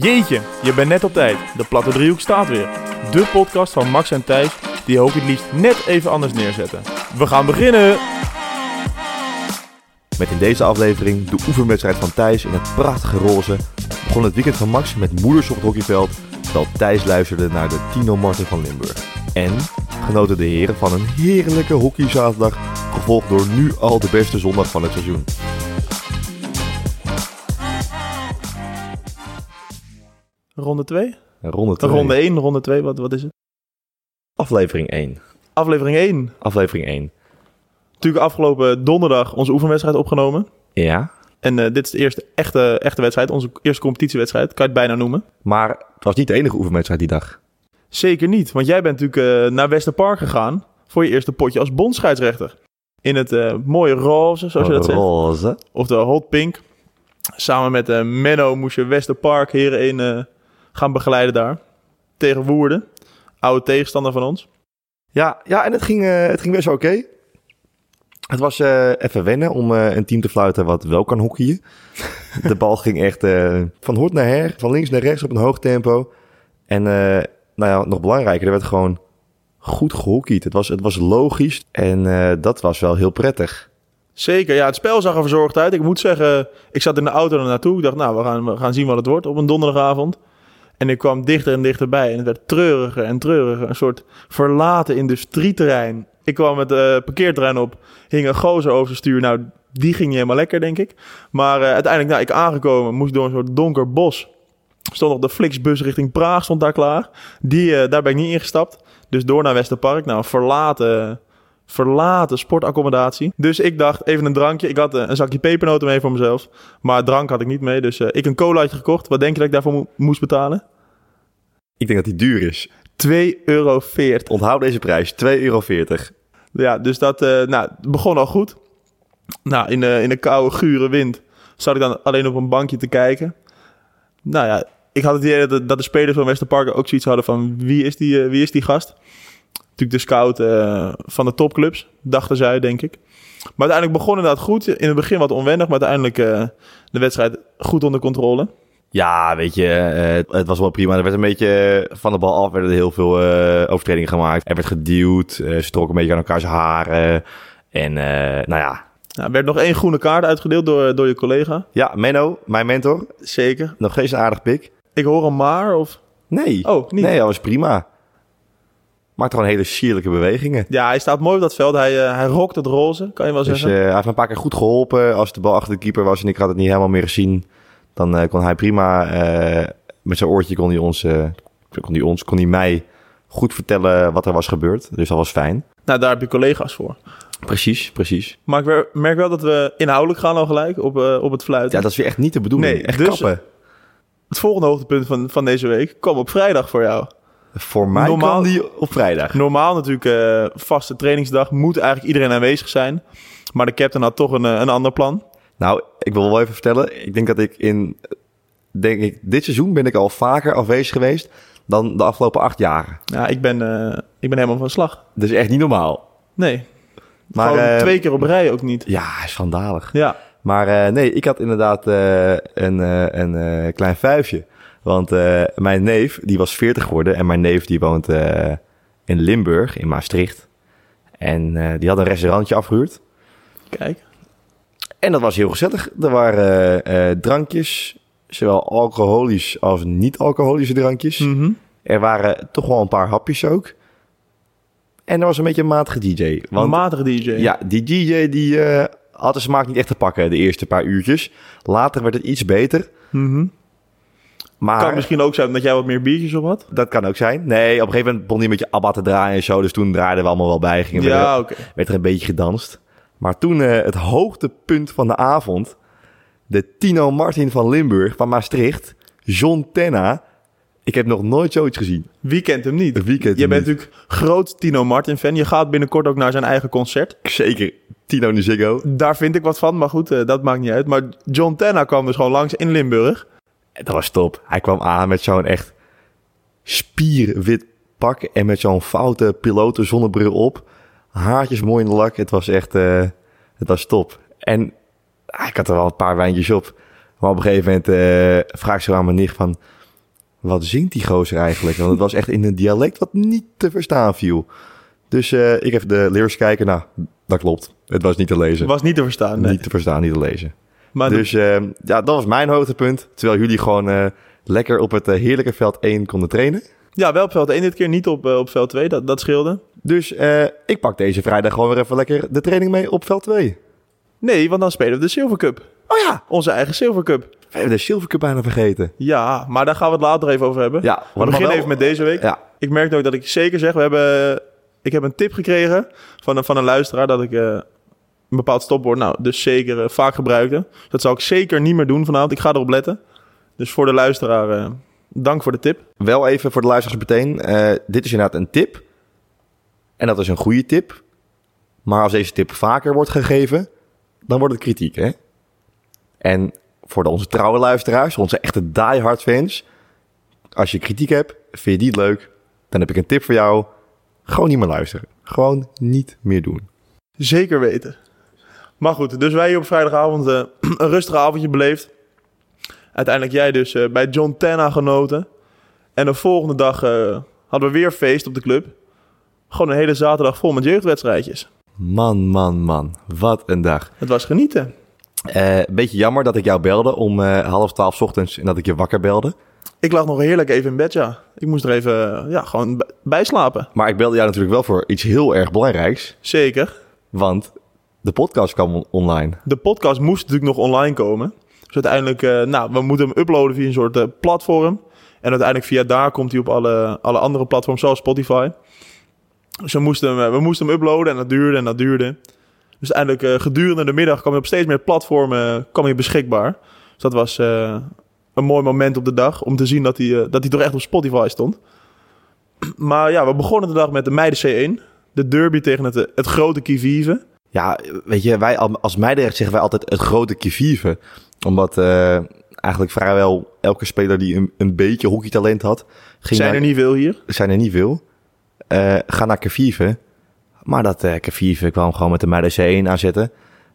Jeetje, je bent net op tijd. De platte driehoek staat weer. De podcast van Max en Thijs die ook het liefst net even anders neerzetten. We gaan beginnen! Met in deze aflevering de oefenwedstrijd van Thijs in het prachtige roze. Begon het weekend van Max met moeders op het hockeyveld. Terwijl Thijs luisterde naar de Tino Martin van Limburg. En genoten de heren van een heerlijke hockeyzaterdag. Gevolgd door nu al de beste zondag van het seizoen. Ronde 2? Ronde 2. Ronde 1, ronde 2, wat, wat is het? Aflevering 1. Aflevering 1. Aflevering 1. Natuurlijk afgelopen donderdag onze oefenwedstrijd opgenomen. Ja. En eh, dit is de eerste echte, echte wedstrijd, onze eerste competitiewedstrijd, kan je het bijna noemen. Maar het was niet de enige oefenwedstrijd die dag. Zeker niet, want jij bent natuurlijk uh, naar Westerpark gegaan voor je eerste potje als bondscheidsrechter. In het uh, mooie roze, zoals je dat zegt. Roze. Of de hot pink. Samen met Menno moest je Westerpark heren 1 gaan begeleiden daar. Tegen Woerden, oude tegenstander van ons. Ja, ja en het ging, het ging best wel oké. Het was uh, even wennen om uh, een team te fluiten wat wel kan hockeyen. de bal ging echt van hoort naar her, van links naar rechts op een hoog tempo. En nou ja, nog belangrijker, er werd gewoon goed gehockeyd. Het was, het was logisch en dat was wel heel prettig. Zeker, ja, het spel zag er verzorgd uit. Ik moet zeggen, ik zat in de auto er naartoe. Ik dacht, nou, we gaan, we gaan zien wat het wordt op een donderdagavond. En ik kwam dichter en dichterbij en het werd treuriger en treuriger. Een soort verlaten industrieterrein. Ik kwam met de parkeerterrein op, hing een gozer over zijn stuur. Nou, die ging niet helemaal lekker, denk ik. Maar uh, uiteindelijk, nou, ik aangekomen, moest door een soort donker bos. Stond nog de Flixbus richting Praag, stond daar klaar. Die, uh, daar ben ik niet ingestapt. Dus door naar Westerpark. Nou, verlaten, verlaten sportaccommodatie. Dus ik dacht, even een drankje. Ik had uh, een zakje pepernoten mee voor mezelf. Maar drank had ik niet mee. Dus ik een colaatje gekocht. Wat denk je dat ik daarvoor mo moest betalen? Ik denk dat die duur is. 2,40 euro. Onthoud deze prijs, 2,40 euro. Ja, dus dat uh, nou, begon al goed. Nou, in de, in de koude, gure wind zat ik dan alleen op een bankje te kijken. Nou ja, ik had het idee dat, dat de spelers van Westerpark ook zoiets hadden van... wie is die, uh, wie is die gast? Natuurlijk de scout uh, van de topclubs, dachten zij, denk ik. Maar uiteindelijk begon inderdaad goed. In het begin wat onwennig, maar uiteindelijk de wedstrijd goed onder controle. Ja, weet je, uh, het was wel prima. Er werd een beetje van de bal af, werden er heel veel overtredingen gemaakt. Er werd geduwd, ze trokken een beetje aan elkaars haren. En nou ja. Nou, er werd nog één groene kaart uitgedeeld door, door je collega. Ja, Menno, mijn mentor. Zeker. Nog steeds een aardig pik. Ik hoor hem maar, of? Nee. Oh, niet? Nee, dat was prima. Maakt gewoon hele sierlijke bewegingen. Ja, hij staat mooi op dat veld. Hij, hij rokt het roze, kan je wel dus, zeggen. hij heeft een paar keer goed geholpen als de bal achter de keeper was en ik had het niet helemaal meer gezien. Dan uh, kon hij prima met zijn oortje kon hij ons, kon hij ons, kon hij mij goed vertellen wat er was gebeurd. Dus dat was fijn. Nou, daar heb je collega's voor. Precies, precies. Maar ik merk wel dat we inhoudelijk gaan al gelijk op, op het fluiten. Ja, dat is weer echt niet de bedoeling. Nee, echt dus kappen. Het volgende hoogtepunt van, van deze week kwam op vrijdag voor jou. Voor mij normaal, die op vrijdag. Normaal natuurlijk vaste trainingsdag. Moet eigenlijk iedereen aanwezig zijn. Maar de captain had toch een, een ander plan. Nou, ik wil wel even vertellen. Ik denk dat ik in. Denk ik, dit seizoen ben ik al vaker afwezig geweest dan de afgelopen acht jaar. Ja, ik ben, uh, ik ben helemaal van slag. Dat is echt niet normaal. Nee. Maar Gewoon uh, twee keer op rij ook niet. Ja, schandalig. Ja. Maar nee, ik had inderdaad een, een klein vuifje. Want mijn neef, die was 40 geworden. En mijn neef, die woont in Limburg, in Maastricht. En die had een restaurantje afgehuurd. Kijk. En dat was heel gezellig. Er waren drankjes, zowel alcoholisch als niet-alcoholische drankjes. Mm -hmm. Er waren toch wel een paar hapjes ook. En er was een beetje een matige DJ. Want, een matige DJ? Ja, die DJ die had de smaak niet echt te pakken de eerste paar uurtjes. Later werd het iets beter. Mm -hmm. Maar, kan misschien ook zijn omdat jij wat meer biertjes op had? Dat kan ook zijn. Nee, op een gegeven moment begon hij met je ABBA te draaien en zo. Dus toen draaiden we allemaal wel bij. Gingen ja, oké. Okay. Werd er een beetje gedanst. Maar toen uh, het hoogtepunt van de avond. De Tino Martin van Limburg, van Maastricht. John Tenna. Ik heb nog nooit zoiets gezien. Wie kent hem niet? Wie kent Je bent niet? natuurlijk groot Tino Martin fan. Je gaat binnenkort ook naar zijn eigen concert. Zeker. Tino Ziggo. Daar vind ik wat van, maar goed, uh, dat maakt niet uit. Maar John Tenna kwam dus gewoon langs in Limburg. Dat was top. Hij kwam aan met zo'n echt spierwit pak en met zo'n foute piloten zonnebril op haartjes mooi in de lak. Het was echt, uh, het was top. En ah, ik had er wel een paar wijntjes op. Maar op een gegeven moment uh, vraag ik zo aan mijn nicht van... wat zingt die gozer eigenlijk? Want het was echt in een dialect wat niet te verstaan viel. Dus eh, ik heb de lyrics kijken. Nou, dat klopt. Het was niet te lezen. Was niet te verstaan. Nee. Niet te verstaan, niet te lezen. Maar Dus eh, ja, dat was mijn hoogtepunt. Terwijl jullie gewoon eh, lekker op het eh, heerlijke veld 1 konden trainen. ja, wel op veld 1 dit keer, niet op, eh, op veld 2. Dat, dat scheelde. Dus ik pak deze vrijdag gewoon weer even lekker de training mee op veld 2. Nee, want dan spelen we de Silver Cup. Oh ja, Onze eigen Silver Cup. we hebben de Silver Cup bijna vergeten. Ja, maar daar gaan we het later even over hebben. Ja, we beginnen even met deze week. Ja, Ik merk ook dat ik zeker zeg, we hebben, ik heb een tip gekregen van een, van een luisteraar dat ik een bepaald stopwoord, nou, dus zeker eh, vaak gebruikte. Dat zal ik zeker niet meer doen vanavond. Ik ga erop letten. Dus voor de luisteraar, eh, dank voor de tip. wel even voor de luisteraars meteen. eh, dit is inderdaad een tip. En dat is een goede tip. Maar als deze tip vaker wordt gegeven, dan wordt het kritiek, hè? En voor de, onze trouwe luisteraars, onze echte diehard fans... Als je kritiek hebt, vind je die leuk... dan heb ik een tip voor jou. Gewoon niet meer luisteren. Gewoon niet meer doen. Zeker weten. Maar goed, dus wij hier op vrijdagavond eh, een rustig avondje beleefd. Uiteindelijk jij dus eh, bij John Tenna genoten. En de volgende dag eh, hadden we weer feest op de club. Gewoon een hele zaterdag vol met jeugdwedstrijdjes. Man, man, man. Wat een dag. Het was genieten. Een beetje jammer dat ik jou belde om half twaalf 's ochtends... en dat ik je wakker belde. Ik lag nog heerlijk even in bed, ja. Ik moest er even ja, gewoon b- bij slapen. Maar ik belde jou natuurlijk wel voor iets heel erg belangrijks... Zeker. Want de podcast kwam on- online. De podcast moest natuurlijk nog online komen. Dus uiteindelijk, eh, nou, we moeten hem uploaden via een soort eh, platform. En uiteindelijk via daar komt hij op alle, alle andere platforms, zoals Spotify. Dus we moesten, hem, eh, we moesten hem uploaden en dat duurde en dat duurde. Dus uiteindelijk gedurende de middag kwam hij op steeds meer platformen kwam hij beschikbaar. Dus dat was een mooi moment op de dag om te zien dat hij, dat hij toch echt op Spotify stond. Maar ja, we begonnen de dag met de meiden C1. De derby tegen het, het grote Kivive. Ja, weet je, wij al- als Meidrecht zeggen wij altijd het grote kivive. Omdat eh, eigenlijk vrijwel elke speler die een, een beetje hockeytalent had... Ging Zijn naar- er niet veel hier? zijn er niet veel. Eh, ga naar Kivive. Maar dat eh Kivive kwam gewoon met de Meiden C1 aanzetten.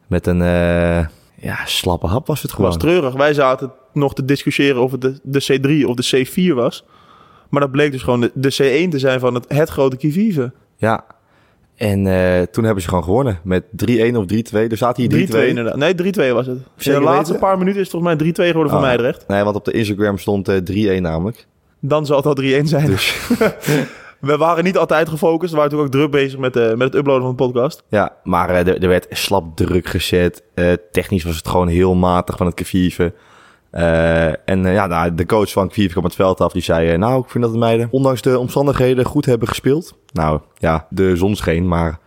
Met een eh, ja, slappe hap was het gewoon. was treurig. Wij zaten nog te discussiëren of het de, de C3 of de C4 was. Maar dat bleek dus gewoon de, de C1 te zijn van het, het grote Kivive. Ja. En eh, toen hebben ze gewoon gewonnen met 3-1 of 3-2. Er zaten 3-2 hier 3-2. inderdaad. Nee, 3-2 was het. In de laatste weten? paar minuten is het volgens mij 3-2 geworden voor Ah. Meidrecht. Nee, want op de Instagram stond eh 3-1 namelijk. Dan zal het al 3-1 zijn. Dus We waren niet altijd gefocust. We waren natuurlijk ook druk bezig met, eh, met het uploaden van de podcast. ja, maar eh, er, er werd slap druk gezet. Eh, technisch was het gewoon heel matig van het Kivive. Eh, en eh, ja, nou, de coach van Kivive kwam het veld af. Die zei, eh, nou, ik vind dat de meiden, ondanks de omstandigheden, goed hebben gespeeld. Nou, ja, de zon scheen, maar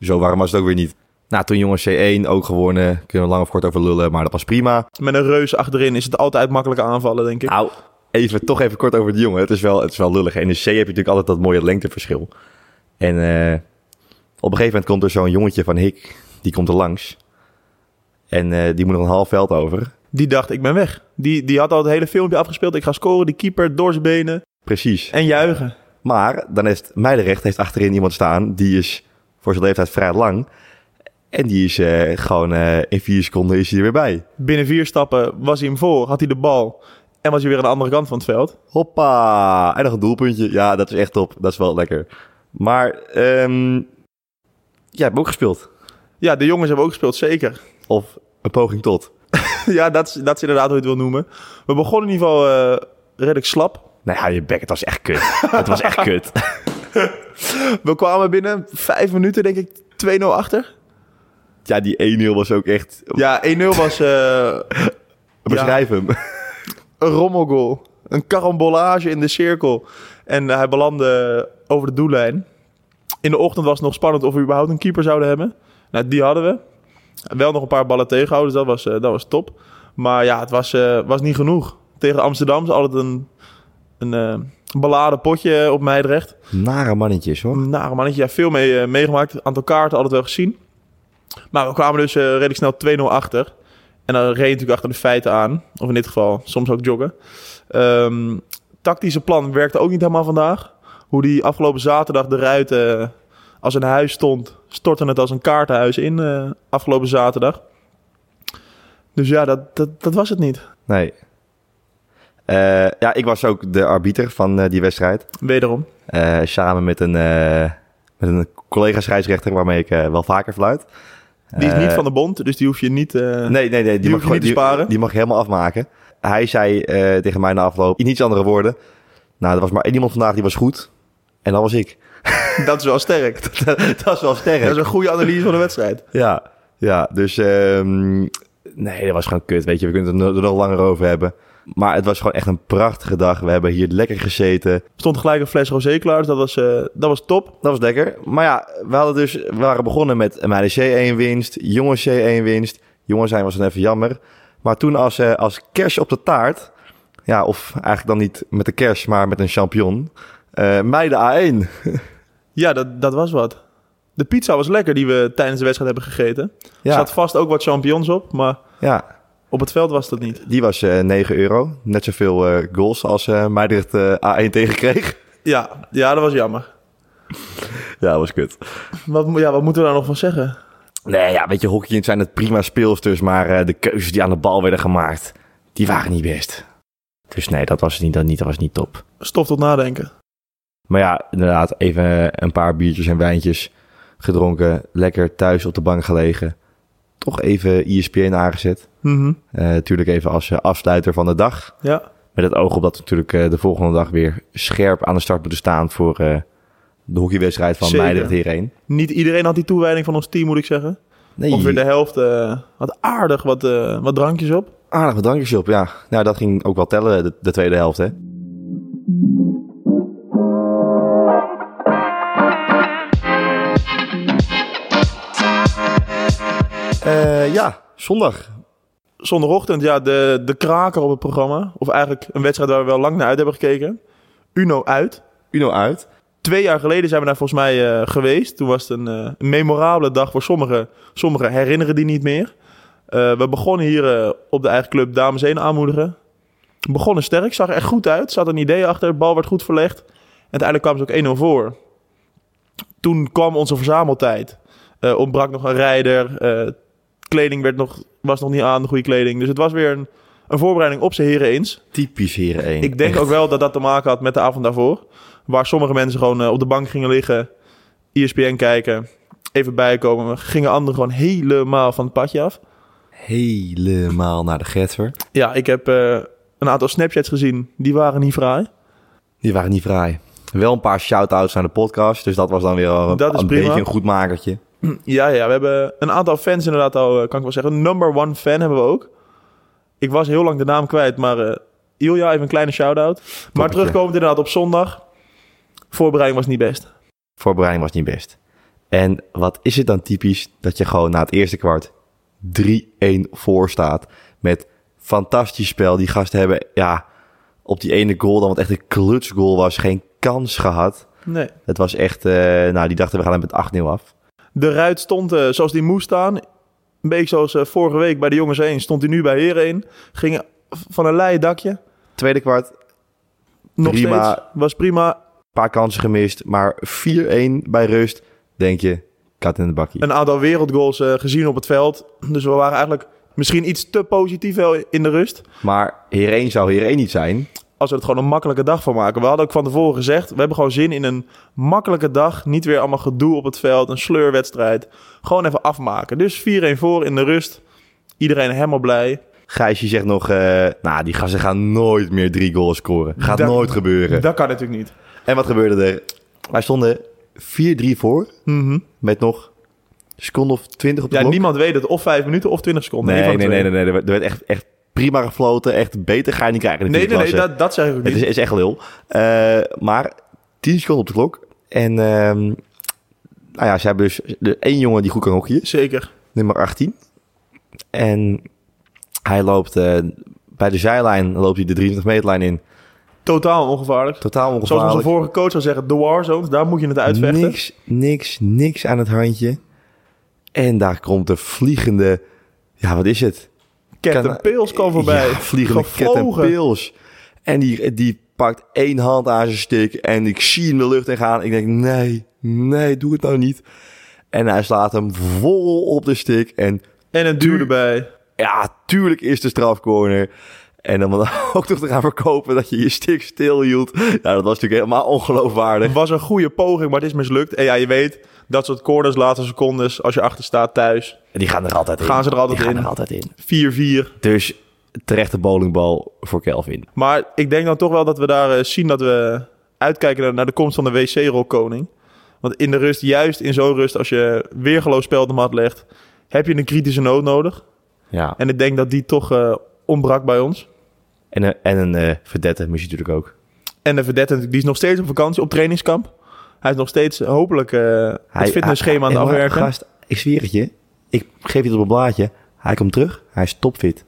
zo warm was het ook weer niet. Nou, toen jongens C1 ook gewonnen. Kunnen we lang of kort over lullen, maar dat was prima. Met een reus achterin is het altijd makkelijk aanvallen, denk ik. Nou, even, toch even kort over de jongen. Het is wel, het is wel lullig. In de C heb je natuurlijk altijd dat mooie lengteverschil. En eh, op een gegeven moment komt er zo'n jongetje van Hik. Die komt er langs. En die moet nog een half veld over. Die dacht, ik ben weg. Die, die had al het hele filmpje afgespeeld. Ik ga scoren. Die keeper door zijn benen. Precies. En juichen. Maar dan heeft Meiderecht heeft achterin iemand staan. Die is voor zijn leeftijd vrij lang. En die is eh, gewoon eh, in vier seconden is hij er weer bij. Binnen vier stappen was hij hem voor. Had hij de bal. En was hij weer aan de andere kant van het veld. Hoppa! En nog een doelpuntje. Ja, dat is echt top. Dat is wel lekker. Maar ehm jij hebt ook gespeeld. Ja, de jongens hebben ook gespeeld, zeker. Of een poging tot. ja, dat is, dat is inderdaad hoe je het wil noemen. We begonnen in ieder geval eh, redelijk slap. Nee, ja, je bek, het was echt kut. het was echt kut. We kwamen binnen vijf minuten, denk ik, 2-0 achter. Ja, die 1-0 was ook echt... Ja, 1-0 was eh, Beschrijf hem. een rommelgoal. Een karambolage in de cirkel. En eh, hij belandde over de doellijn. In de ochtend was het nog spannend of we überhaupt een keeper zouden hebben. Nou, die hadden we. Wel nog een paar ballen tegenhouden, dus dat was, eh, dat was top. Maar ja, het was, eh, was niet genoeg. Tegen Amsterdam is altijd een, een eh, beladen potje op Meidrecht. Nare mannetjes, hoor. Nou, mannetje, ja, veel mee, meegemaakt. Aantal kaarten altijd wel gezien. Maar we kwamen dus redelijk snel 2-0 achter. En dan reed je natuurlijk achter de feiten aan. Of in dit geval soms ook joggen. Ehm, tactische plan werkte ook niet helemaal vandaag. Hoe die afgelopen zaterdag de ruiten als een huis stond, stortte het als een kaartenhuis in eh, afgelopen zaterdag. Dus ja, dat, dat, dat was het niet. Nee. Eh, ja, ik was ook de arbiter van eh, die wedstrijd. Wederom. Samen met een, met een collega scheidsrechter waarmee ik wel vaker fluit. Die is niet van de bond, dus die hoef je niet... Nee, nee, nee. Die, Die mag je niet te sparen? Die mag je helemaal afmaken. Hij zei tegen mij na afloop, in iets andere woorden. Nou, er was maar één iemand vandaag die was goed. En dat was ik. Dat is wel sterk. dat is wel sterk. Dat is een goede analyse van de wedstrijd. Ja, ja. Dus ehm, nee, dat was gewoon kut. Weet je, we kunnen het er nog- er langer over hebben. Maar het was gewoon echt een prachtige dag. We hebben hier lekker gezeten. Er stond gelijk een fles rosé klaar, dus dat was, eh, dat was top. Dat was lekker. Maar ja, we, hadden dus, we waren begonnen met meiden C 1 winst, jongens C 1 winst. Jongens zijn was dan even jammer. Maar toen als, eh, als kers op de taart, ja, of eigenlijk dan niet met de kers, maar met een champignon, eh meiden A1. Ja, dat, dat was wat. De pizza was lekker die we tijdens de wedstrijd hebben gegeten. Er zat vast ook wat champignons op, maar ja, op het veld was dat niet. die was eh 9 euro. Net zoveel eh goals als eh Meidrecht eh, A1 tegenkreeg. Ja, ja, dat was jammer. Ja, dat was kut. Wat, ja, wat moeten we daar nog van zeggen? Nee, ja, weet je, hockeyend zijn het prima speelsters, maar de keuzes die aan de bal werden gemaakt, die waren niet best. Dus nee, dat was niet, dat niet, dat was niet top. Stof tot nadenken. Maar ja, inderdaad, even een paar biertjes en wijntjes gedronken. Lekker thuis op de bank gelegen. Toch even E ESPN aangezet. Mhm. Eh, natuurlijk even als eh, afsluiter van de dag. Ja, Met het oog op dat we natuurlijk eh, de volgende dag weer scherp aan de start moeten staan voor eh, de hockeywedstrijd van. Meidrecht hierheen. niet iedereen had die toewijding van ons team, moet ik zeggen. Nee, Ongeveer de helft eh, had aardig wat, eh, wat drankjes op. aardig wat drankjes op, ja. Nou, dat ging ook wel tellen, de, de tweede helft, hè. Eh, ja, zondag. Zondagochtend, ja, de, de kraker op het programma. Of eigenlijk een wedstrijd waar we wel lang naar uit hebben gekeken. Uno uit. Uno uit. Twee jaar geleden zijn we daar volgens mij eh, geweest. Toen was het een, eh, een memorabele dag voor sommigen. Sommigen herinneren die niet meer. We begonnen hier op de eigen club Dames 1 aanmoedigen. We begonnen sterk, zag er echt goed uit. Zat een idee achter, de bal werd goed verlegd. En uiteindelijk kwamen ze ook 1-0 voor. Toen kwam onze verzameltijd. Eh ontbrak nog een rijder. Kleding werd nog, was nog niet aan, de goede kleding. Dus het was weer een, een voorbereiding op z'n heren eens. Typisch heren 1. Ik denk ook wel dat dat te maken had met de avond daarvoor. Waar sommige mensen gewoon eh, op de bank gingen liggen, ESPN kijken, even bijkomen. Gingen anderen gewoon helemaal van het padje af. Helemaal naar de Getver. Ja, ik heb eh, een aantal Snapchats gezien, die waren niet fraai. Die waren niet fraai. Wel een paar shout-outs naar de podcast. Dus dat was dan weer al een, Dat is een beetje een goed makertje. Ja, ja, we hebben een aantal fans inderdaad al, eh, kan ik wel zeggen. Number one fan hebben we ook. Ik was heel lang de naam kwijt, maar eh Ilja, even een kleine shout-out. Maar terugkomend inderdaad op zondag. Voorbereiding was niet best. Voorbereiding was niet best. En wat is het dan typisch dat je gewoon na het eerste kwart 3-1 voor staat. Met fantastisch spel. Die gasten hebben ja, op die ene goal, dan wat echt een klutsgoal was, geen kans gehad. Nee. Het was echt, eh, nou die dachten we gaan hem met 8-0 af. De ruit stond eh, zoals die moest staan. Een beetje zoals eh, vorige week bij de jongens 1. Stond hij nu bij Heren 1. Ging van een leien dakje. Tweede kwart, Nog Prima. steeds. Was prima. paar kansen gemist, maar 4-1 bij rust. Denk je, kat in de bakkie. Een aantal wereldgoals eh, gezien op het veld. Dus we waren eigenlijk misschien iets te positief wel in de rust. Maar Heer zou Heer niet zijn. Als we het gewoon een makkelijke dag van maken. We hadden ook van tevoren gezegd. We hebben gewoon zin in een makkelijke dag. Niet weer allemaal gedoe op het veld. Een sleurwedstrijd. Gewoon even afmaken. Dus 4-1 voor in de rust. Iedereen helemaal blij. Gijsje zegt nog, eh, nou die gasten gaan nooit meer drie goals scoren. Gaat Dat- nooit gebeuren. Dat kan natuurlijk niet. En wat gebeurde er? Wij stonden 4-3 voor. Mhm. Met nog een seconde of 20 op de Ja, klok. niemand weet het. Of 5 minuten of 20 seconden. Nee, nee, nee, nee, nee. Er werd echt, echt prima gefloten. Echt beter ga je niet krijgen Nee, nee, nee, dat, dat zeg ik ook Het niet. is, is echt lul. Eh, maar 10 seconden op de klok. En ehm, nou ja, ze hebben dus de één jongen die goed kan hockeyen. Zeker. nummer 18. En hij loopt eh, bij de zijlijn, loopt hij de 23 meterlijn in. Totaal ongevaarlijk. Totaal Zoals onze ongevaarlijk. vorige coach zou zeggen, de war zones, daar moet je het uitvechten. Niks, niks, niks aan het handje. En daar komt de vliegende, ja wat is het? Captain Pils kwam voorbij. Ja, vliegende. Captain Pils. En die, die pakt één hand aan zijn stick en ik zie hem de lucht in gaan. Ik denk, nee, nee, doe het nou niet. En hij slaat hem vol op de stick en En een duw erbij. Ja, tuurlijk is de strafcorner. En om dan ook nog te gaan verkopen dat je je stick stil hield. Nou, dat was natuurlijk helemaal ongeloofwaardig. Het was een goede poging, maar het is mislukt. En ja, je weet, dat soort corners, laatste secondes, als je achter staat thuis, Die gaan er altijd in. Gaan ze er altijd Die gaan in. er altijd in. 4-4. Dus terechte bowlingbal voor Kelvin. Maar ik denk dan toch wel dat we daar eh, zien dat we uitkijken naar, naar de komst van de wc-rolkoning. Want in de rust, juist in zo'n rust, als je weergeloos spel op de mat legt, heb je een kritische nood nodig. Ja. En ik denk dat die toch eh, ontbrak bij ons. En, een- en een eh verdette mis je natuurlijk ook. En de verdette, die is nog steeds op vakantie, op trainingskamp. Hij is nog steeds eh, hopelijk eh, het fitnessschema aan het hij- afwerken. Gast, ik zweer het je. Ik geef je het op een blaadje. Hij komt terug. Hij is topfit.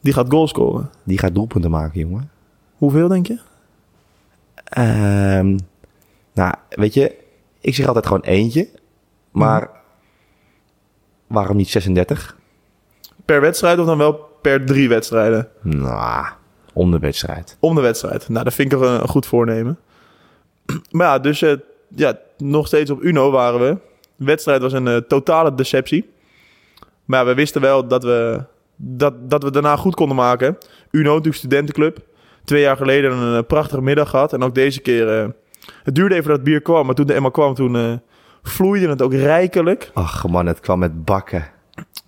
Die gaat goals scoren. Die gaat doelpunten maken, jongen. Hoeveel denk je? Ehm, nou, weet je, ik zeg altijd gewoon eentje. Maar Mhm. waarom niet 36? Per wedstrijd of dan wel per drie wedstrijden? Nou, om de wedstrijd. Om de wedstrijd. Nou, dat vind ik een, een goed voornemen. Maar ja, dus eh, ja, nog steeds op Uno waren we. De wedstrijd was een eh, totale deceptie. Maar ja, we wisten wel dat we, dat, dat we daarna goed konden maken. Uno, natuurlijk studentenclub. Twee jaar geleden een eh, prachtige middag gehad. En ook deze keer... het duurde even dat het bier kwam. Maar toen de Emma kwam, toen vloeide het ook rijkelijk. Ach man, het kwam met bakken.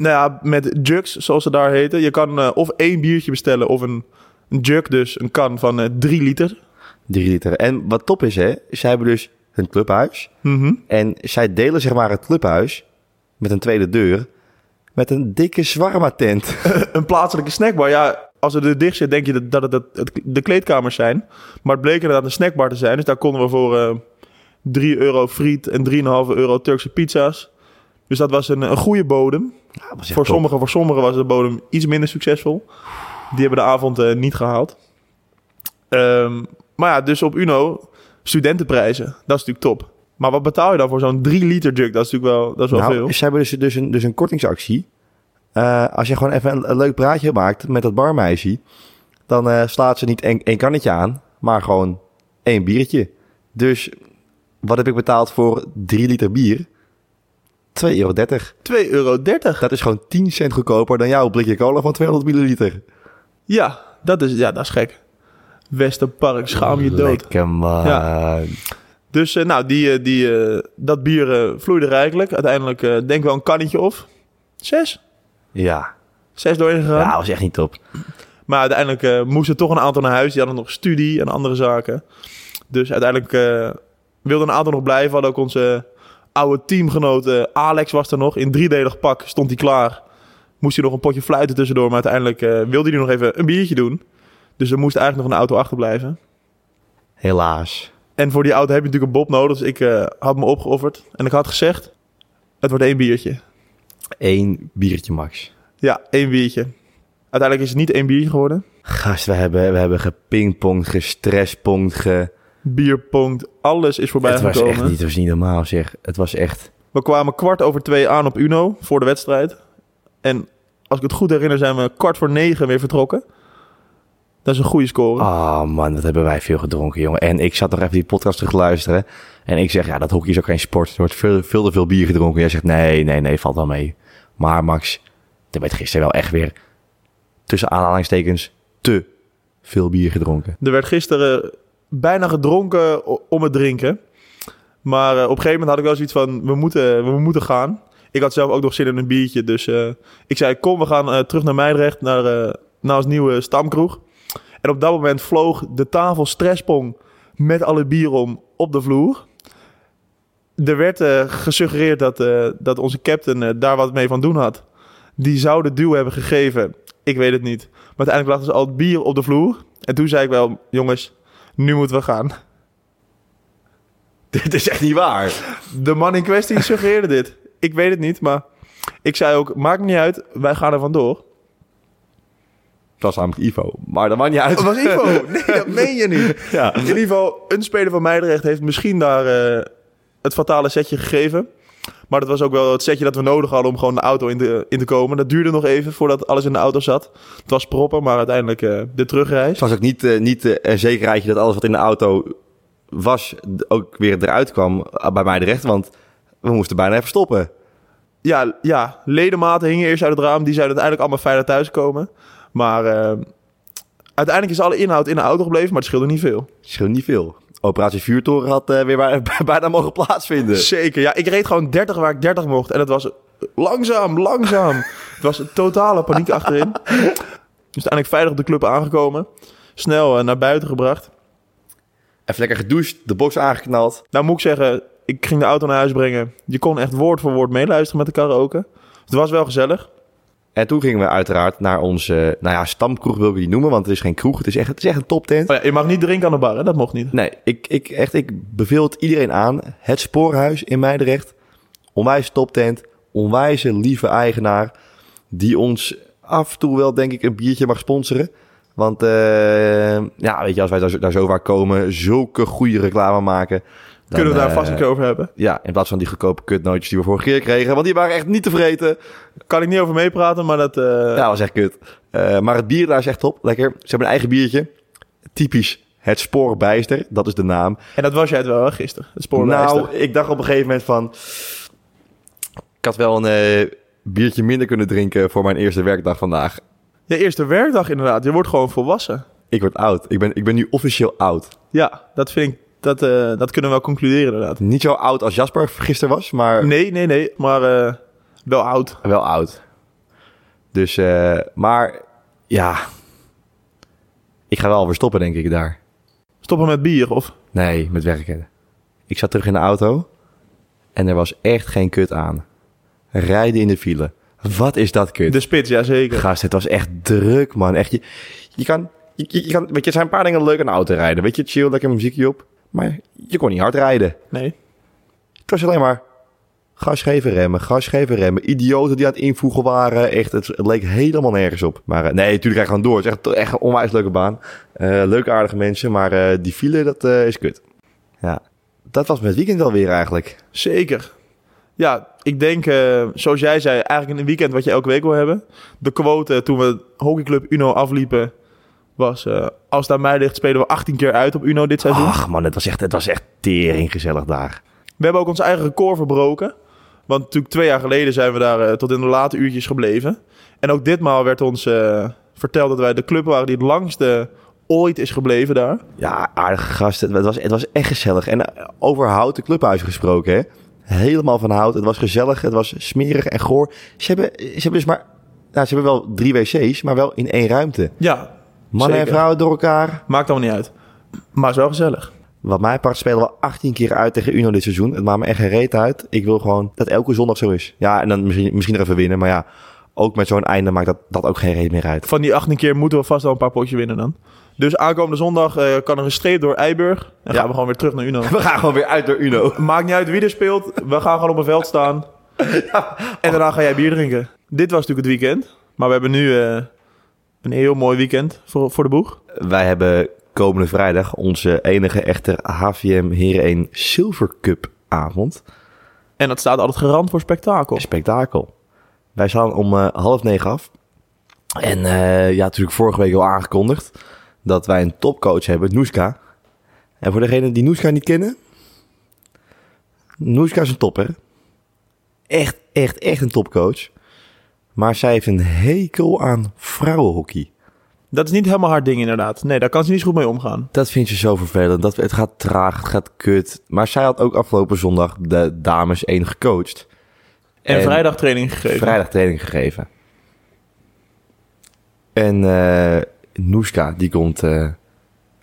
Nou ja, met jugs, zoals ze daar heten. Je kan eh, of één biertje bestellen of een, een jug, dus een kan van eh, drie liter. Drie liter. En wat top is, hè. Zij hebben dus hun clubhuis. Mhm. En zij delen zeg maar het clubhuis met een tweede deur. Met een dikke zwarma tent. een plaatselijke snackbar. Ja, als het er dicht zit, denk je dat, het, de kleedkamers zijn. Maar het bleek inderdaad een snackbar te zijn. Dus daar konden we voor eh 3 euro friet en 3,5 euro Turkse pizza's. Dus dat was een, een goede bodem. Ja, Voor top. sommigen, voor sommigen was de bodem iets minder succesvol. Die hebben de avond eh, niet gehaald. Ehm, maar ja, dus op Uno, studentenprijzen. Dat is natuurlijk top. Maar wat betaal je dan voor zo'n 3 liter jug? Dat is natuurlijk wel, dat is wel nou, veel. ze hebben dus, dus, een, dus een kortingsactie. Eh, als je gewoon even een, een leuk praatje maakt met dat barmeisje... dan eh, slaat ze niet één één kannetje aan, maar gewoon één biertje. Dus wat heb ik betaald voor 3 liter bier? 2,30 euro. 2,30 euro. Dat is gewoon 10 cent goedkoper dan jouw blikje cola van 200 milliliter. Ja, dat is, ja, dat is gek. Westerpark, schaam je dood. Lekker man. Ja. Dus eh, nou, die, eh, die, eh, dat bier eh, vloeide rijkelijk. Uiteindelijk denk ik wel een kannetje of zes. Ja, Zes doorheen gegaan. ja was echt niet top. Maar uiteindelijk moesten toch een aantal naar huis. Die hadden nog studie en andere zaken. Dus uiteindelijk wilden een aantal nog blijven. Hadden ook onze oude teamgenoot eh, Alex was er nog. In driedelig pak stond hij klaar. Moest hij nog een potje fluiten tussendoor. Maar uiteindelijk eh, wilde hij nog even een biertje doen. Dus er moest eigenlijk nog een auto achterblijven. Helaas. En voor die auto heb je natuurlijk een bob nodig. Dus ik eh, had me opgeofferd. En ik had gezegd, het wordt één biertje. Eén biertje max. Ja, één biertje. Uiteindelijk is het niet één biertje geworden. Gast, we hebben, we hebben gepingpongd, gestresspongd, ge... Bierponkt, alles is voorbij het was gekomen. echt niet, het was niet normaal zeg. Het was echt... We kwamen kwart over twee aan op Uno voor de wedstrijd. En als ik het goed herinner zijn we kwart voor negen weer vertrokken. Dat is een goede score. Oh man, wat hebben wij veel gedronken, jongen. En ik zat nog even die podcast terug te luisteren. En ik zeg, ja, dat hockey is ook geen sport. Er wordt veel, veel te veel bier gedronken. Jij zegt, nee, nee, nee, valt wel mee. Maar Max, er werd gisteren wel echt weer... tussen aanhalingstekens te veel bier gedronken. Er werd gisteren bijna gedronken om het drinken. Maar eh, op een gegeven moment had ik wel zoiets van, we moeten, we moeten gaan. Ik had zelf ook nog zin in een biertje. Dus eh, ik zei, kom, we gaan eh, terug naar Meidrecht, naar, naar ons nieuwe stamkroeg. En op dat moment vloog de tafel stresspong met alle bier om op de vloer. Er werd gesuggereerd dat, dat onze captain daar wat mee van doen had. Die zou de duw hebben gegeven. Ik weet het niet. Maar uiteindelijk lag dus al het bier op de vloer. En toen zei ik wel, jongens, nu moeten we gaan. Dit is echt niet waar. De man in kwestie suggereerde dit. Ik weet het niet, maar ik zei ook, maakt niet uit, wij gaan er vandoor. Dat was namelijk Ivo. Maar dat maakt niet uit. Dat was Ivo. Nee, dat meen je niet. Ja. In ieder geval, een speler van Meidrecht heeft misschien daar eh, het fatale setje gegeven. Maar dat was ook wel het setje dat we nodig hadden om gewoon de auto in te, in te komen. Dat duurde nog even voordat alles in de auto zat. Het was proppen, maar uiteindelijk eh, de terugreis. Het was ook niet, eh, niet eh, een zekerheidje dat alles wat in de auto was... ook weer eruit kwam bij mij terecht. Want we moesten bijna even stoppen. Ja, ja, ledematen hingen eerst uit het raam. Die zouden uiteindelijk allemaal veilig thuiskomen. Maar Uiteindelijk is alle inhoud in de auto gebleven, maar het scheelde niet veel. Scheelt niet veel. Operatie Vuurtoren had eh, weer bij- bijna mogen plaatsvinden. Zeker, ja. Ik reed gewoon 30 waar ik 30 mocht. En het was langzaam, langzaam. het was een totale paniek achterin. Dus uiteindelijk veilig op de club aangekomen. Snel eh, naar buiten gebracht. Even lekker gedoucht, de box aangeknald. Nou moet ik zeggen, ik ging de auto naar huis brengen. Je kon echt woord voor woord meeluisteren met de karaoke. Het was wel gezellig. En toen gingen we uiteraard naar onze, nou ja, stamkroeg wil ik die noemen, want het is geen kroeg. Het is echt, het is echt een toptent. Oh ja, je mag niet drinken aan de bar, hè? dat mocht niet. Nee, ik, ik, echt, ik beveel het iedereen aan. Het Spoorhuis in Meidrecht. Onwijs toptent. Onwijze lieve eigenaar. Die ons af en toe wel, denk ik, een biertje mag sponsoren. Want eh, ja, weet je, als wij daar, zo- daar zo vaak komen, zulke goede reclame maken. Dan, Kunnen we daar eh, vast een keer over hebben. Ja, in plaats van die goedkope kutnootjes die we vorige keer kregen. Want die waren echt niet te vreten. Kan ik niet over meepraten, maar dat... eh, Ja, dat was echt kut. Eh, maar het bier daar is echt top. Lekker. Ze hebben een eigen biertje. Typisch het Spoorbijster. Dat is de naam. En dat was jij het wel, hè, gisteren. Het spoorlijster. Nou, ik dacht op een gegeven moment van... Ik had wel een eh, biertje minder kunnen drinken voor mijn eerste werkdag vandaag. Je eerste werkdag inderdaad. Je wordt gewoon volwassen. Ik word oud. Ik ben, ik ben nu officieel oud. Ja, dat vind ik... Dat, eh, dat kunnen we wel concluderen inderdaad. Niet zo oud als Jasper gisteren was, maar Nee, nee, nee. Maar eh, wel oud. wel oud. Dus, eh, maar ja... Ik ga wel weer stoppen, denk ik, daar. Stoppen met bier, of... Nee, met werken. Ik zat terug in de auto en er was echt geen kut aan. Rijden in de file. Wat is dat kut? De spits, ja zeker. Gast, het was echt druk, man. Echt, je, je kan, je, je- je kan, weet je, er zijn een paar dingen leuk aan de auto rijden. Weet je, chill, lekker muziekje op. Maar je kon niet hard rijden. Nee. Het was alleen maar gas geven, remmen, gas geven, remmen. Idioten die aan het invoegen waren. Echt, het, het leek helemaal nergens op. Maar eh, nee, natuurlijk ga je gewoon door. Het is echt, echt een onwijs leuke baan. Eh, leuke, aardige mensen. Maar eh, die file, dat is kut. Ja, dat was met weekend alweer eigenlijk. Zeker. Ja, ik denk, zoals jij zei, eigenlijk een weekend wat je elke week wil hebben. De quote toen we hockeyclub Uno afliepen was... eh, als het aan mij ligt, spelen we 18 keer uit op Uno dit seizoen. Ach man, het was echt, het was echt tering gezellig daar. We hebben ook ons eigen record verbroken. Want natuurlijk twee jaar geleden zijn we daar eh, tot in de late uurtjes gebleven. En ook ditmaal werd ons eh, verteld dat wij de club waren die het langste ooit is gebleven daar. Ja, aardige gasten. Het was, het was echt gezellig. En over houten clubhuis gesproken, hè. Helemaal van hout. Het was gezellig, het was smerig en goor. Ze hebben, ze hebben dus maar... Nou, ze hebben wel drie wc's, maar wel in één ruimte. Ja, Mannen en vrouwen door elkaar. maakt allemaal niet uit. Maar het is wel gezellig. Wat mij part spelen we 18 keer uit tegen Uno dit seizoen. Het maakt me echt geen reet uit. Ik wil gewoon dat elke zondag zo is. Ja, en dan misschien, misschien er even winnen. Maar ja, ook met zo'n einde maakt dat, dat ook geen reet meer uit. Van die 18 keer moeten we vast wel een paar potjes winnen dan. Dus aankomende zondag eh, kan er een streep door Eiburg. En Ja. gaan we gewoon weer terug naar Uno. We gaan gewoon weer uit door Uno. Maakt niet uit wie er speelt. We gaan gewoon op een veld staan. En daarna ga jij bier drinken. Dit was natuurlijk het weekend. Maar we hebben nu eh, een heel mooi weekend voor, voor de boeg. Wij hebben komende vrijdag onze enige echte HVM Heren 1 Silver Cup avond. En dat staat altijd garant voor spektakel. Spektakel. Wij staan om eh, half negen af. En eh, ja, natuurlijk vorige week al aangekondigd dat wij een topcoach hebben, Noeska. En voor degenen die Noeska niet kennen, Noeska is een topper. Echt, echt, echt een topcoach. Maar zij heeft een hekel aan vrouwenhockey. Dat is niet helemaal haar ding inderdaad. Nee, daar kan ze niet zo goed mee omgaan. Dat vind je zo vervelend. Dat, het gaat traag, het gaat kut. Maar zij had ook afgelopen zondag de dames 1 gecoacht. En, En vrijdag training gegeven. Vrijdag training gegeven. En eh Noeska, die komt eh,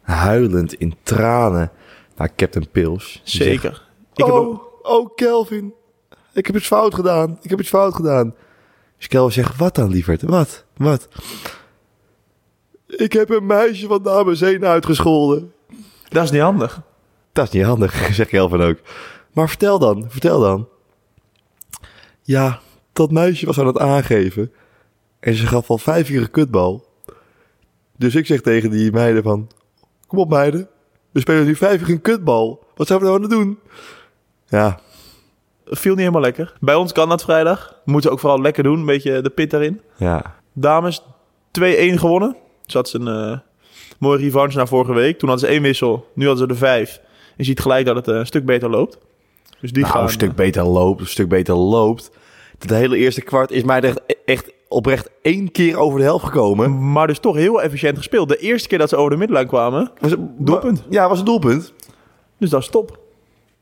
huilend in tranen naar Captain Pils. Zegt, Zeker. Ik heb oh, ook- oh, Kelvin. Ik heb iets fout gedaan. Ik heb iets fout gedaan. Dus Kelvin zegt, wat dan, lieverd? Wat? Wat? Ik heb een meisje van dames 1 uitgescholden. Dat is niet handig. Dat is niet handig, zegt Kelvin ook. Maar vertel dan, vertel dan. Ja, dat meisje was aan het aangeven. En ze gaf al vijf keer een kutbal. Dus ik zeg tegen die meiden van... Kom op meiden, we spelen nu vijf keer een kutbal. Wat zijn we nou aan het doen? Ja, Viel niet helemaal lekker. Bij ons kan dat vrijdag. Moeten ze ook vooral lekker doen. Een beetje de pit daarin. ja. Dames 2-1 gewonnen. Dus dat is een eh, mooie revanche na vorige week. Toen hadden ze één wissel. Nu hadden ze er vijf. Je ziet gelijk dat het eh, een stuk beter loopt. Dus die nou, gaan... een stuk beter loopt, een stuk beter loopt. Het hele eerste kwart is mij echt, echt oprecht één keer over de helft gekomen. Maar dus toch heel efficiënt gespeeld. De eerste keer dat ze over de middenlijn kwamen, Was het, Doelpunt. Ja, was een doelpunt. dus dat is top.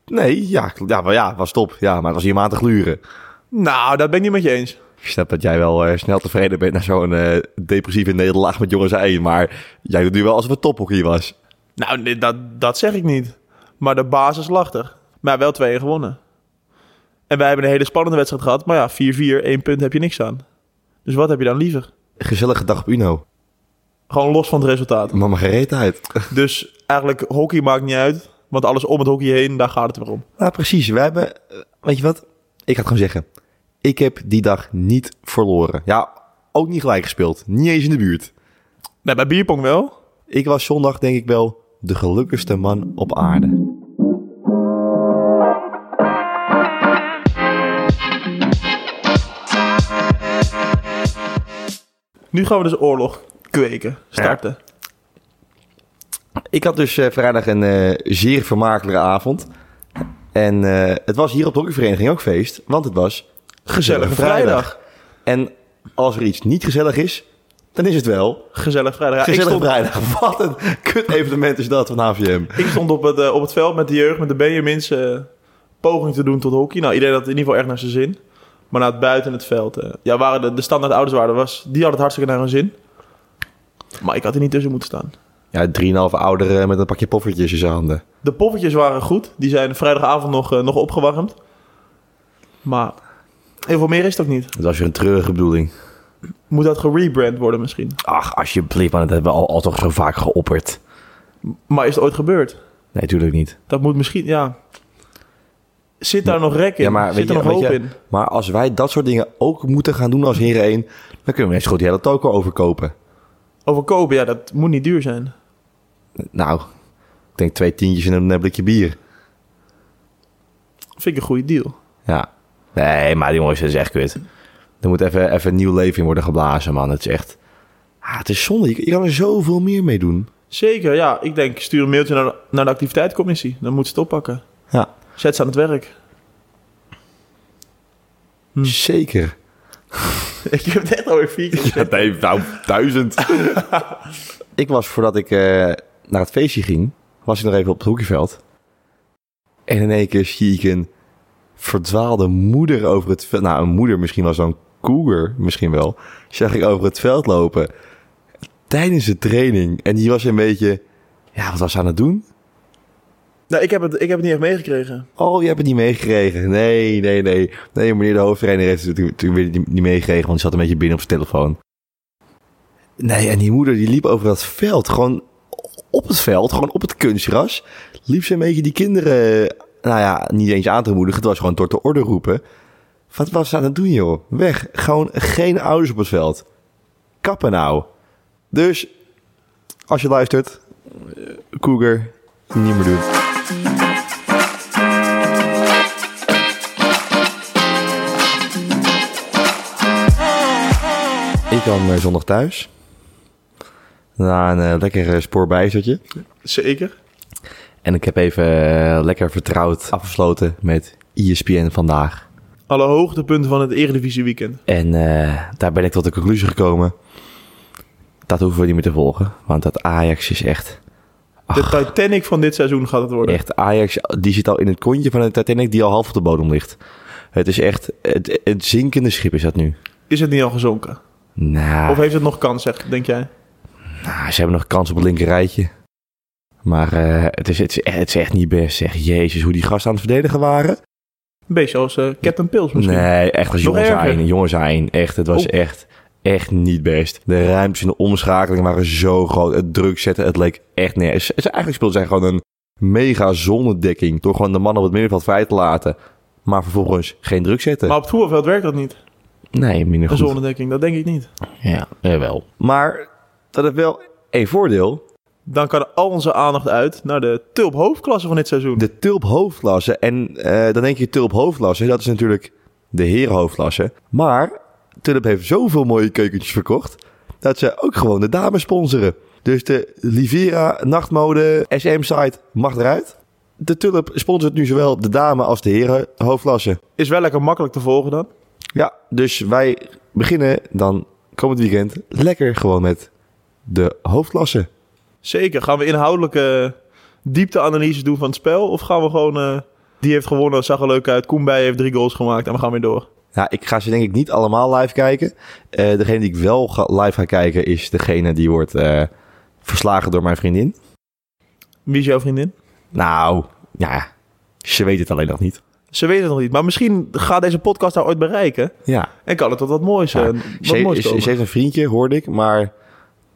Nee, ja, ja, maar ja, was top. Ja, maar het was hier aan te gluren. Nou, dat ben ik niet met je eens. Ik snap dat jij wel eh, snel tevreden bent na zo'n eh, depressieve nederlaag met jongens 1. Maar jij doet nu wel alsof het tophockey was. Nou, nee, dat, dat zeg ik niet. Maar de basis lag er. Maar wel twee gewonnen. En wij hebben een hele spannende wedstrijd gehad. Maar ja, 4-4, één punt heb je niks aan. Dus wat heb je dan liever? Gezellige dag op Uno. Gewoon los van het resultaat. Mama gereed uit. Dus eigenlijk, hockey maakt niet uit. Want alles om het hockey heen, daar gaat het weer om. Nou, precies. We hebben, eh, weet je wat? Ik ga het gewoon zeggen. Ik heb die dag niet verloren. Ja, ook niet gelijk gespeeld. Niet eens in de buurt. Nee, bij bierpong wel. Ik was zondag denk ik wel de gelukkigste man op aarde. Nu gaan we dus oorlog kweken, starten. Ik had dus eh, vrijdag een eh, zeer vermakelijke avond. En eh, het was hier op de hockeyvereniging ook feest, want het was Gezellige Vrijdag. vrijdag. En als er iets niet gezellig is, dan is het wel Gezellig vrijdag. Ja, ik, gezellig stond, vrijdag. Wat een kut evenement is dat van HVM. ik stond op het, op het veld met de jeugd, met de Benjamins, poging te doen tot hockey. Nou, iedereen had in ieder geval echt naar zijn zin. Maar naar het buiten het veld. ja, waren de, de standaard ouders waren, was, die hadden het hartstikke naar hun zin. Maar ik had er niet tussen moeten staan. Ja, 3,5 ouderen met een pakje poffertjes in zijn handen. De poffertjes waren goed. Die zijn vrijdagavond nog, eh, nog opgewarmd. Maar heel veel meer is het ook niet. Dat was weer een treurige bedoeling. Moet dat gerebrand worden misschien? Ach, alsjeblieft, man, dat hebben we al, al toch zo vaak geopperd. Maar is het ooit gebeurd? Nee, natuurlijk niet. Dat moet misschien, ja. Zit daar nog rek in? Ja, maar Zit er je- nog hoop je- in? Maar als wij dat soort dingen ook moeten gaan doen als Heren 1, dan kunnen we net zo goed die hele toko overkopen. Overkopen, ja, dat moet niet duur zijn. Nou, ik denk twee tientjes en een blikje bier. Vind ik een goede deal. Ja. Nee, maar jongens, dat is echt kut. Er moet even, even nieuw leven in worden geblazen, man. Het is echt... Ah, het is zonde. Je, je kan er zoveel meer mee doen. Zeker, ja. Ik denk, stuur een mailtje naar de, naar de activiteitscommissie. Dan moet ze het oppakken. Ja, Zet ze aan het werk. Hm. zeker. ik heb echt alweer vier keer gezegd. nee, nou, duizend. ik was, voordat ik eh, naar het feestje ging, was ik nog even op het hoekjeveld. En in één keer zie ik een verdwaalde moeder over het veld. Nou, een moeder misschien wel zo'n cougar, misschien wel. Zag ik over het veld lopen tijdens de training. En die was een beetje, ja, wat was ze aan het doen? Nou, ik heb, het, ik heb het niet echt meegekregen. Oh, je hebt het niet meegekregen. Nee, nee, nee. Nee, meneer de hoofdtrainer heeft het weer niet niet meegekregen, want die zat een beetje binnen op zijn telefoon. Nee, en die moeder die liep over dat veld, gewoon op het veld, gewoon op het kunstgras. Liep ze een beetje die kinderen, nou ja, niet eens aan te moedigen. Het was gewoon door de orde roepen. Wat was ze aan het doen, joh? Weg. Gewoon geen ouders op het veld. Kappen nou. Dus, als je luistert, Cougar, niet meer doen. Ik kwam eh, zondag thuis. Na een eh, lekker eh, spoorbijzertje. Zeker. En ik heb even eh, lekker vertrouwd afgesloten met ESPN vandaag. Alle hoogtepunten van het Eredivisie weekend. En daar ben ik tot de conclusie gekomen. Dat hoeven we niet meer te volgen. Want dat Ajax is echt... De Titanic van dit seizoen gaat het worden. Echt, Ajax die zit al in het kontje van een Titanic die al half op de bodem ligt. Het is echt... Het, het zinkende schip is dat nu. Is het niet al gezonken? Nou, Of heeft het nog kans, zeg, denk jij? Nou, ze hebben nog kans op het linker rijtje. Maar eh, het, is, het, is, het is echt niet best. Zeg, jezus, hoe die gasten aan het verdedigen waren. Een beetje als eh, Captain Pils misschien. Nee, echt als Nog jongens zijn. Jongens zijn. Echt, het was Oh. echt, echt niet best. De ruimtes in de omschakeling waren zo groot. Het druk zetten, het leek echt ze eigenlijk speelden zij gewoon een mega zonnedekking. Door gewoon de mannen op het middenveld vrij te laten. Maar vervolgens geen druk zetten. Maar op het voetbalveld werkt dat niet. nee, minder Een goed. zonnedekking, dat denk ik niet. Ja, jawel. Maar dat heeft wel één voordeel. Dan kan al onze aandacht uit naar de tulp hoofdklasse van dit seizoen. De Tulp hoofdklasse. En eh, dan denk je Tulp hoofdklasse. Dat is natuurlijk de herenhoofdklasse. Maar Tulp heeft zoveel mooie keukentjes verkocht. Dat ze ook gewoon de dames sponsoren. Dus de Livera nachtmode SM site mag eruit. De Tulp sponsort nu zowel de dame als de heren hoofdklasse. Is wel lekker makkelijk te volgen dan. Ja, dus wij beginnen dan komend weekend lekker gewoon met de hoofdklasse. Zeker. Gaan we inhoudelijke diepteanalyses doen van het spel? Of gaan we gewoon... eh, die heeft gewonnen, zag er leuk uit. Koen heeft drie goals gemaakt en we gaan weer door. Ja, ik ga ze denk ik niet allemaal live kijken. Eh, degene die ik wel ga, live ga kijken is degene die wordt eh, verslagen door mijn vriendin. Wie is jouw vriendin? Nou, ja, ze weet het alleen nog niet. Ze weet het nog niet. Maar misschien gaat deze podcast haar ooit bereiken. Ja, En kan het tot wat moois, Ja. wat ze, moois ze, komen. ze heeft een vriendje, hoorde ik, maar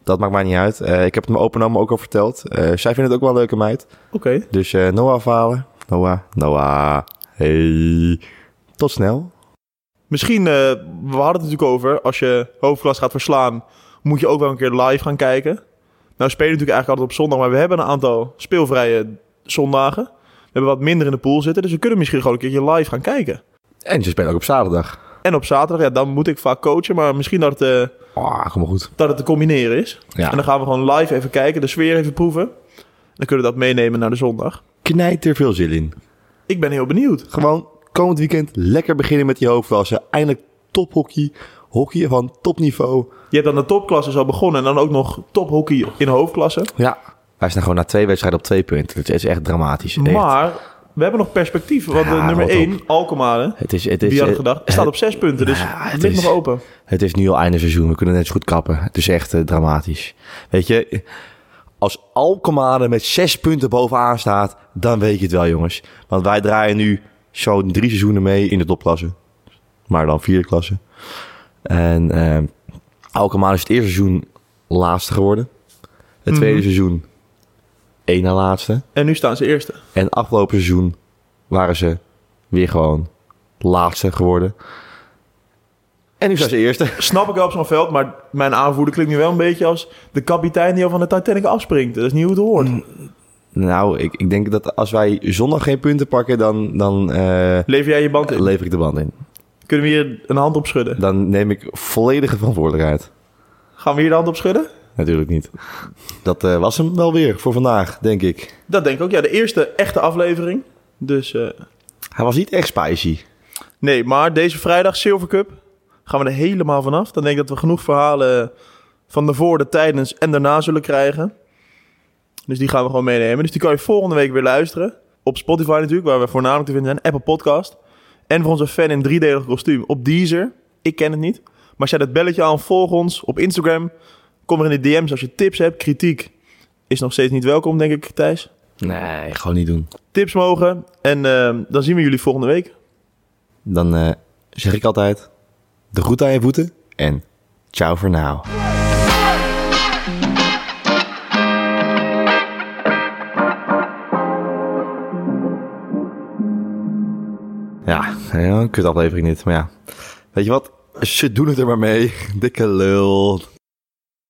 dat maakt mij niet uit. Eh, ik heb het mijn open oma ook al verteld. Eh, zij vindt het ook wel een leuke meid. Oké. Dus eh, Noah falen. Noah, Noah, hey. Tot snel. Misschien, we hadden het natuurlijk over, als je hoofdklas gaat verslaan, moet je ook wel een keer live gaan kijken. Nou spelen natuurlijk eigenlijk altijd op zondag, maar we hebben een aantal speelvrije zondagen. We hebben wat minder in de pool zitten, dus we kunnen misschien gewoon een keertje live gaan kijken. En ze spelen ook op zaterdag. En op zaterdag, ja, dan moet ik vaak coachen, maar misschien dat het, eh, Ah, kom goed. dat het te combineren is. Ja. En dan gaan we gewoon live even kijken, de sfeer even proeven. Dan kunnen we dat meenemen naar de zondag. Knijt er veel zin in. Ik ben heel benieuwd. Gewoon komend weekend lekker beginnen met die hoofdklasse. Eindelijk tophockey. Hockey van topniveau. Je hebt dan de topklasse al begonnen en dan ook nog tophockey in hoofdklasse. Ja. Wij staan gewoon na twee wedstrijden op twee punten. Het is echt dramatisch. Echt. Maar we hebben nog perspectief. Want Ja, nummer rot op. 1, Alkmaar, Het is, het is, wie had gedacht, staat op zes punten. Dus ja, het het ligt is- nog open. Het is nu al einde seizoen. We kunnen net zo goed kappen. Het is echt eh, dramatisch. Weet je, als Alkmaar met zes punten bovenaan staat, dan weet je het wel, jongens. Want wij draaien nu zo'n drie seizoenen mee in de topklasse. Maar dan vierde klasse. En eh Alkmaar is het eerste seizoen laatste geworden. Het tweede Mhm. seizoen één na laatste. En nu staan ze eerste. En afgelopen seizoen waren ze weer gewoon laatste geworden. En nu zijn ze eerste. Snap ik wel op zo'n veld, maar mijn aanvoerder klinkt nu wel een beetje als de kapitein die al van de Titanic afspringt. Dat is niet hoe het hoort. Mm. Nou, ik, ik denk dat als wij zondag geen punten pakken, dan, dan eh, Lever jij je band in? lever ik de band in. Kunnen we hier een hand op schudden? Dan neem ik volledige verantwoordelijkheid. Gaan we hier de hand op schudden? Natuurlijk niet. Dat eh, was hem wel weer voor vandaag, denk ik. Dat denk ik ook. Ja, de eerste echte aflevering. Dus eh, Hij was niet echt spicy. nee, maar deze vrijdag Silver Cup gaan we er helemaal vanaf. Dan denk ik dat we genoeg verhalen van de voor, de tijdens en daarna zullen krijgen. Dus die gaan we gewoon meenemen. Dus die kan je volgende week weer luisteren. Op Spotify natuurlijk, waar we voornamelijk te vinden zijn. Apple Podcast. En voor onze fan in driedelig kostuum op Deezer. Ik ken het niet. Maar zet het belletje aan, volg ons op Instagram. Kom er in de DM's als je tips hebt. Kritiek is nog steeds niet welkom, denk ik, Thijs. Nee, gewoon niet doen. Tips mogen. En eh, dan zien we jullie volgende week. Dan eh, zeg ik altijd, de groet aan je voeten en ciao voor now. Ja, ja, een kut aflevering dit, maar ja. Weet je wat? Ze doen het er maar mee. Dikke lul.